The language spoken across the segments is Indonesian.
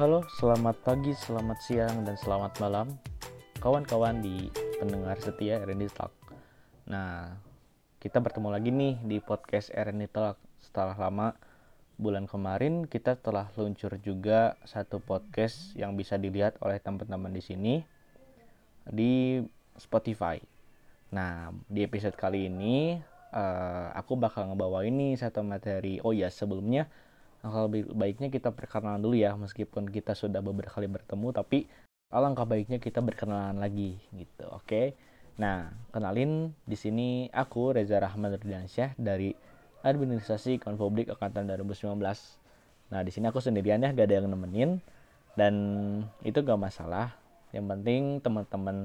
Halo, selamat pagi, selamat siang, dan selamat malam kawan-kawan di pendengar setia RND Talk. Nah, kita bertemu lagi nih di podcast RND Talk. Setelah lama, bulan kemarin kita telah luncur juga satu podcast yang bisa dilihat oleh teman-teman di sini di Spotify. Nah, di episode kali ini uh, aku bakal ngebawa ini satu materi. Oh ya, sebelumnya Alangkah baiknya kita perkenalan dulu ya, meskipun kita sudah beberapa kali bertemu, tapi alangkah baiknya kita berkenalan lagi gitu, oke? Okay? Nah, kenalin di sini aku Reza Rahman Rudiansyah dari Administrasi Konpublik Angkatan 2019. Nah, di sini aku sendirian ya, gak ada yang nemenin dan itu gak masalah. Yang penting teman-teman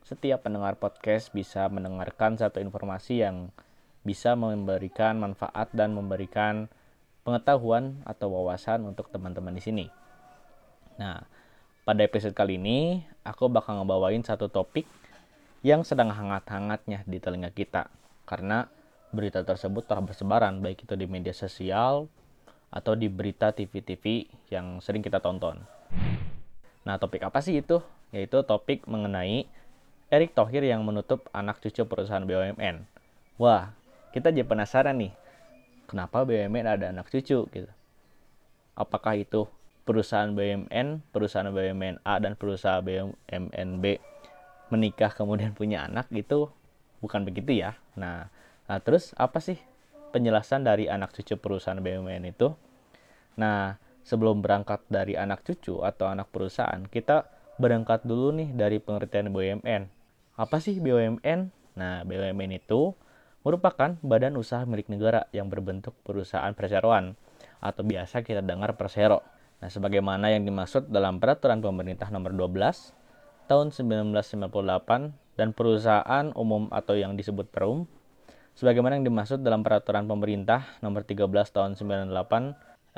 setiap pendengar podcast bisa mendengarkan satu informasi yang bisa memberikan manfaat dan memberikan pengetahuan atau wawasan untuk teman-teman di sini. Nah, pada episode kali ini aku bakal ngebawain satu topik yang sedang hangat-hangatnya di telinga kita karena berita tersebut telah bersebaran baik itu di media sosial atau di berita TV-TV yang sering kita tonton. Nah, topik apa sih itu? Yaitu topik mengenai Erick Thohir yang menutup anak cucu perusahaan BUMN. Wah, kita jadi penasaran nih, kenapa BUMN ada anak cucu gitu. Apakah itu perusahaan BUMN perusahaan BUMN A dan perusahaan BUMN B menikah kemudian punya anak itu bukan begitu ya. Nah, nah terus apa sih penjelasan dari anak cucu perusahaan BUMN itu? Nah sebelum berangkat dari anak cucu atau anak perusahaan kita berangkat dulu nih dari pengertian BUMN apa sih BUMN nah BUMN itu merupakan badan usaha milik negara yang berbentuk perusahaan perseroan atau biasa kita dengar persero. Nah, sebagaimana yang dimaksud dalam peraturan pemerintah nomor 12 tahun 1998 dan perusahaan umum atau yang disebut perum sebagaimana yang dimaksud dalam peraturan pemerintah nomor 13 tahun 98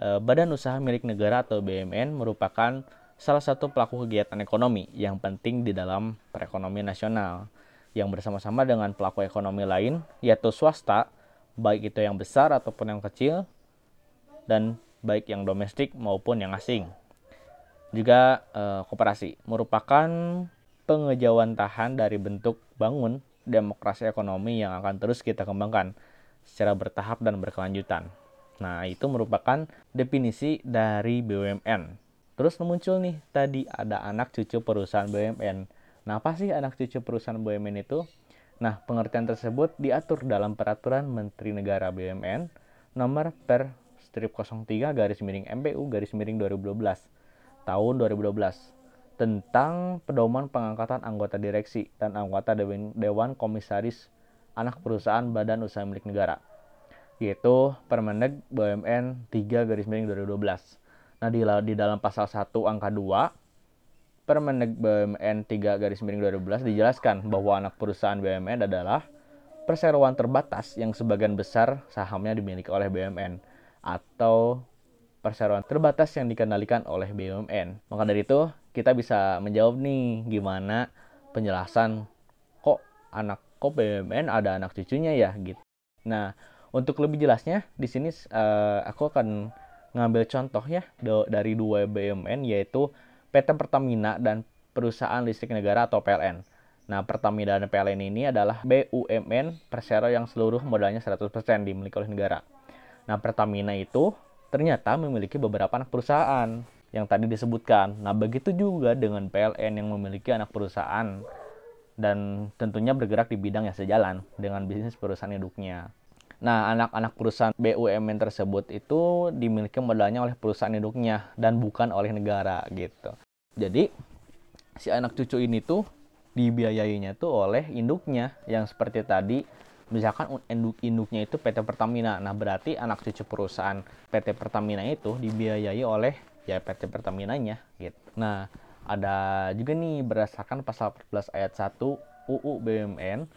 eh, Badan Usaha Milik Negara atau BUMN merupakan salah satu pelaku kegiatan ekonomi yang penting di dalam perekonomian nasional yang bersama-sama dengan pelaku ekonomi lain, yaitu swasta, baik itu yang besar ataupun yang kecil, dan baik yang domestik maupun yang asing. Juga eh, koperasi merupakan pengejauhan tahan dari bentuk bangun demokrasi ekonomi yang akan terus kita kembangkan secara bertahap dan berkelanjutan. Nah, itu merupakan definisi dari BUMN. Terus muncul nih, tadi ada anak cucu perusahaan BUMN Nah, apa sih anak cucu perusahaan BUMN itu? Nah, pengertian tersebut diatur dalam Peraturan Menteri Negara BUMN nomor per strip 03 garis miring MPU garis miring 2012 tahun 2012 tentang pedoman pengangkatan anggota direksi dan anggota Dewan Komisaris Anak Perusahaan Badan Usaha Milik Negara yaitu Permendag BUMN 3 garis miring 2012. Nah, di, di dalam pasal 1 angka 2 Permendag BUMN 3 garis miring 2012 dijelaskan bahwa anak perusahaan BUMN adalah perseroan terbatas yang sebagian besar sahamnya dimiliki oleh BUMN atau perseroan terbatas yang dikendalikan oleh BUMN. Maka dari itu, kita bisa menjawab nih gimana penjelasan kok anak kok BUMN ada anak cucunya ya gitu. Nah, untuk lebih jelasnya di sini uh, aku akan ngambil contoh ya dari dua BUMN yaitu PT Pertamina dan Perusahaan Listrik Negara atau PLN. Nah, Pertamina dan PLN ini adalah BUMN persero yang seluruh modalnya 100% dimiliki oleh negara. Nah, Pertamina itu ternyata memiliki beberapa anak perusahaan yang tadi disebutkan. Nah, begitu juga dengan PLN yang memiliki anak perusahaan dan tentunya bergerak di bidang yang sejalan dengan bisnis perusahaan induknya. Nah, anak-anak perusahaan BUMN tersebut itu dimiliki modalnya oleh perusahaan induknya dan bukan oleh negara gitu. Jadi, si anak cucu ini tuh dibiayainya tuh oleh induknya yang seperti tadi misalkan induk induknya itu PT Pertamina. Nah, berarti anak cucu perusahaan PT Pertamina itu dibiayai oleh ya PT Pertaminanya gitu. Nah, ada juga nih berdasarkan pasal 14 ayat 1 UU BUMN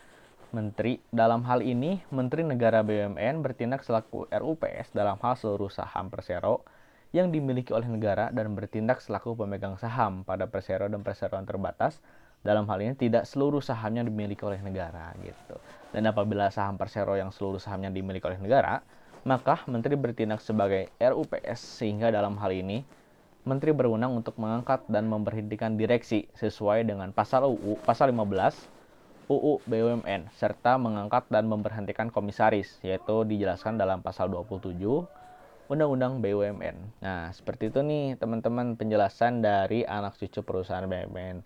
Menteri dalam hal ini Menteri Negara BUMN bertindak selaku RUPS dalam hal seluruh saham Persero yang dimiliki oleh negara dan bertindak selaku pemegang saham pada persero dan perseroan terbatas dalam hal ini tidak seluruh sahamnya dimiliki oleh negara gitu. Dan apabila saham persero yang seluruh sahamnya dimiliki oleh negara, maka menteri bertindak sebagai RUPS sehingga dalam hal ini menteri berwenang untuk mengangkat dan memberhentikan direksi sesuai dengan pasal UU pasal 15 UU BUMN serta mengangkat dan memberhentikan komisaris yaitu dijelaskan dalam pasal 27 Undang-Undang BUMN. Nah, seperti itu nih teman-teman penjelasan dari anak cucu perusahaan BUMN.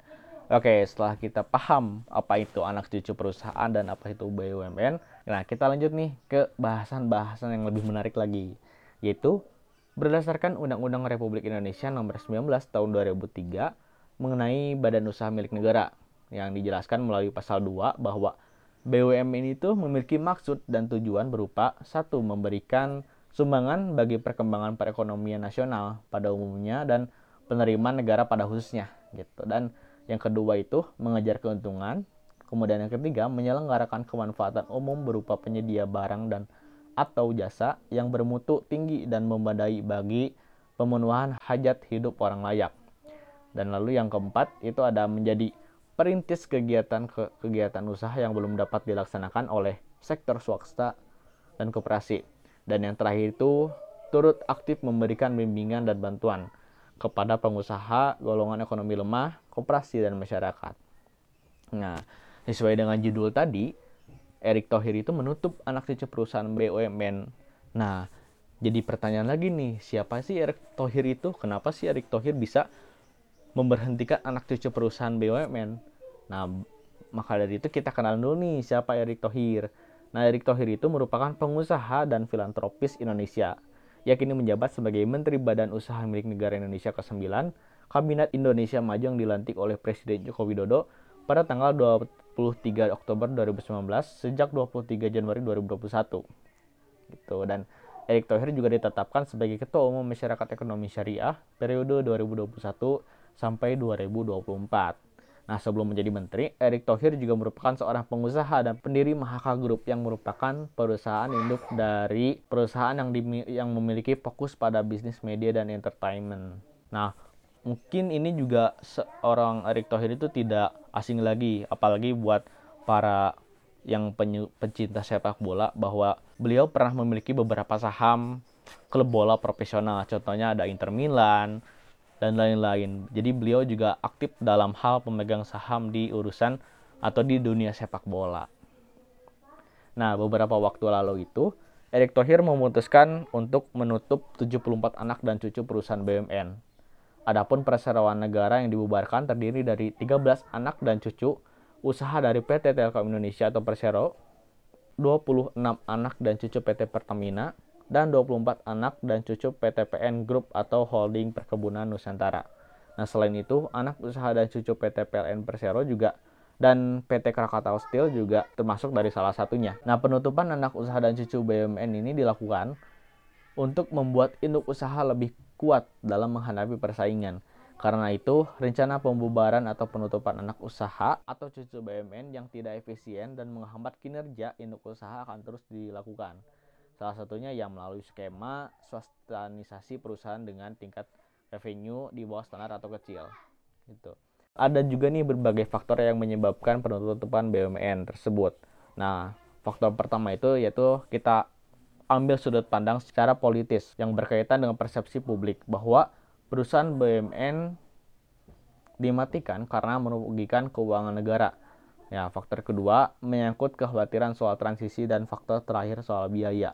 Oke, setelah kita paham apa itu anak cucu perusahaan dan apa itu BUMN, nah kita lanjut nih ke bahasan-bahasan yang lebih menarik lagi, yaitu berdasarkan Undang-Undang Republik Indonesia Nomor 19 Tahun 2003 mengenai Badan Usaha Milik Negara yang dijelaskan melalui pasal 2 bahwa BUMN itu memiliki maksud dan tujuan berupa satu memberikan sumbangan bagi perkembangan perekonomian nasional pada umumnya dan penerimaan negara pada khususnya gitu. Dan yang kedua itu mengejar keuntungan. Kemudian yang ketiga menyelenggarakan kemanfaatan umum berupa penyedia barang dan atau jasa yang bermutu tinggi dan memadai bagi pemenuhan hajat hidup orang layak. Dan lalu yang keempat itu ada menjadi perintis kegiatan ke kegiatan usaha yang belum dapat dilaksanakan oleh sektor swasta dan koperasi dan yang terakhir itu turut aktif memberikan bimbingan dan bantuan kepada pengusaha, golongan ekonomi lemah, koperasi, dan masyarakat. Nah, sesuai dengan judul tadi, Erick Thohir itu menutup anak cucu perusahaan BUMN. Nah, jadi pertanyaan lagi nih, siapa sih Erick Thohir itu? Kenapa sih Erick Thohir bisa memberhentikan anak cucu perusahaan BUMN? Nah, maka dari itu kita kenal dulu nih siapa Erick Thohir. Nah, Erick Thohir itu merupakan pengusaha dan filantropis Indonesia. Yakini menjabat sebagai Menteri Badan Usaha Milik Negara Indonesia ke-9, Kabinet Indonesia Maju yang dilantik oleh Presiden Joko Widodo pada tanggal 23 Oktober 2019 sejak 23 Januari 2021. Gitu dan Erick Thohir juga ditetapkan sebagai Ketua Umum Masyarakat Ekonomi Syariah periode 2021 sampai 2024. Nah, sebelum menjadi menteri, Erick Thohir juga merupakan seorang pengusaha dan pendiri Mahaka Group yang merupakan perusahaan induk dari perusahaan yang, di, yang memiliki fokus pada bisnis media dan entertainment. Nah, mungkin ini juga seorang Erick Thohir itu tidak asing lagi, apalagi buat para yang pencinta sepak bola bahwa beliau pernah memiliki beberapa saham klub bola profesional. Contohnya ada Inter Milan, dan lain-lain. Jadi beliau juga aktif dalam hal pemegang saham di urusan atau di dunia sepak bola. Nah, beberapa waktu lalu itu, Erick Thohir memutuskan untuk menutup 74 anak dan cucu perusahaan BUMN. Adapun perseroan negara yang dibubarkan terdiri dari 13 anak dan cucu usaha dari PT Telkom Indonesia atau Persero, 26 anak dan cucu PT Pertamina, dan 24 anak dan cucu PTPN Group atau Holding Perkebunan Nusantara. Nah, selain itu, anak usaha dan cucu PT PLN Persero juga dan PT Krakatau Steel juga termasuk dari salah satunya. Nah, penutupan anak usaha dan cucu BUMN ini dilakukan untuk membuat induk usaha lebih kuat dalam menghadapi persaingan. Karena itu, rencana pembubaran atau penutupan anak usaha atau cucu BUMN yang tidak efisien dan menghambat kinerja induk usaha akan terus dilakukan. Salah satunya yang melalui skema swastanisasi perusahaan dengan tingkat revenue di bawah standar atau kecil. Gitu. Ada juga nih berbagai faktor yang menyebabkan penutupan BUMN tersebut. Nah, faktor pertama itu yaitu kita ambil sudut pandang secara politis yang berkaitan dengan persepsi publik bahwa perusahaan BUMN dimatikan karena merugikan keuangan negara. Ya, faktor kedua menyangkut kekhawatiran soal transisi dan faktor terakhir soal biaya.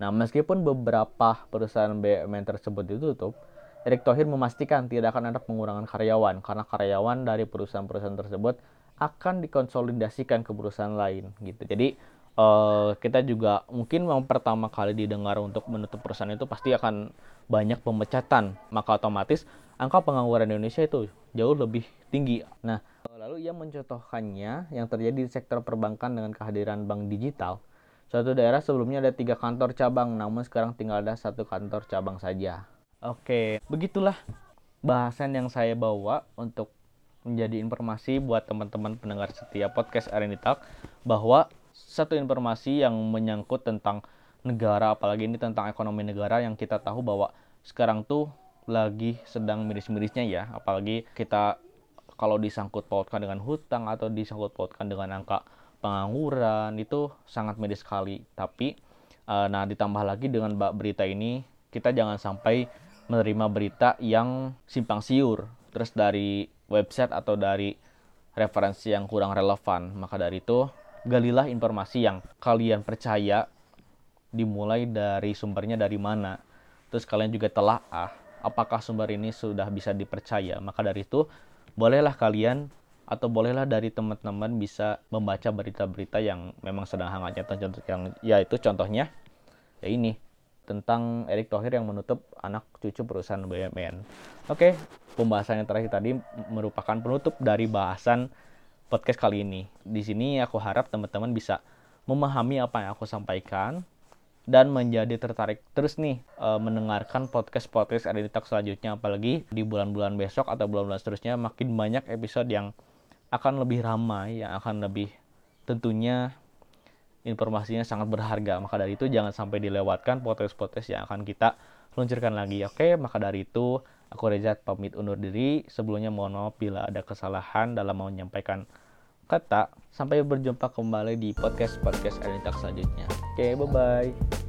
Nah, meskipun beberapa perusahaan BUMN tersebut ditutup, Erick Thohir memastikan tidak akan ada pengurangan karyawan karena karyawan dari perusahaan-perusahaan tersebut akan dikonsolidasikan ke perusahaan lain gitu. Jadi uh, kita juga mungkin yang pertama kali didengar untuk menutup perusahaan itu pasti akan banyak pemecatan, maka otomatis angka pengangguran Indonesia itu jauh lebih tinggi. Nah, lalu ia mencontohkannya yang terjadi di sektor perbankan dengan kehadiran bank digital Suatu daerah sebelumnya ada tiga kantor cabang, namun sekarang tinggal ada satu kantor cabang saja. Oke, begitulah bahasan yang saya bawa untuk menjadi informasi buat teman-teman pendengar setiap podcast Areni Talk bahwa satu informasi yang menyangkut tentang negara apalagi ini tentang ekonomi negara yang kita tahu bahwa sekarang tuh lagi sedang miris-mirisnya ya apalagi kita kalau disangkut pautkan dengan hutang atau disangkut pautkan dengan angka pengangguran itu sangat medis sekali. Tapi uh, nah ditambah lagi dengan berita ini kita jangan sampai menerima berita yang simpang siur, terus dari website atau dari referensi yang kurang relevan. Maka dari itu, galilah informasi yang kalian percaya dimulai dari sumbernya dari mana. Terus kalian juga telah ah apakah sumber ini sudah bisa dipercaya. Maka dari itu, bolehlah kalian atau bolehlah dari teman-teman bisa membaca berita-berita yang memang sedang hangatnya contoh yang yaitu contohnya ya ini tentang Erick Thohir yang menutup anak cucu perusahaan BUMN. Oke, pembahasan yang terakhir tadi merupakan penutup dari bahasan podcast kali ini. Di sini aku harap teman-teman bisa memahami apa yang aku sampaikan dan menjadi tertarik terus nih e, mendengarkan podcast-podcast Talk selanjutnya apalagi di bulan-bulan besok atau bulan-bulan seterusnya makin banyak episode yang akan lebih ramai yang akan lebih tentunya informasinya sangat berharga maka dari itu jangan sampai dilewatkan podcast-podcast yang akan kita luncurkan lagi oke maka dari itu aku Reza pamit undur diri sebelumnya mohon maaf bila ada kesalahan dalam menyampaikan kata. Sampai berjumpa kembali di podcast-podcast Talk selanjutnya. Oke, bye-bye.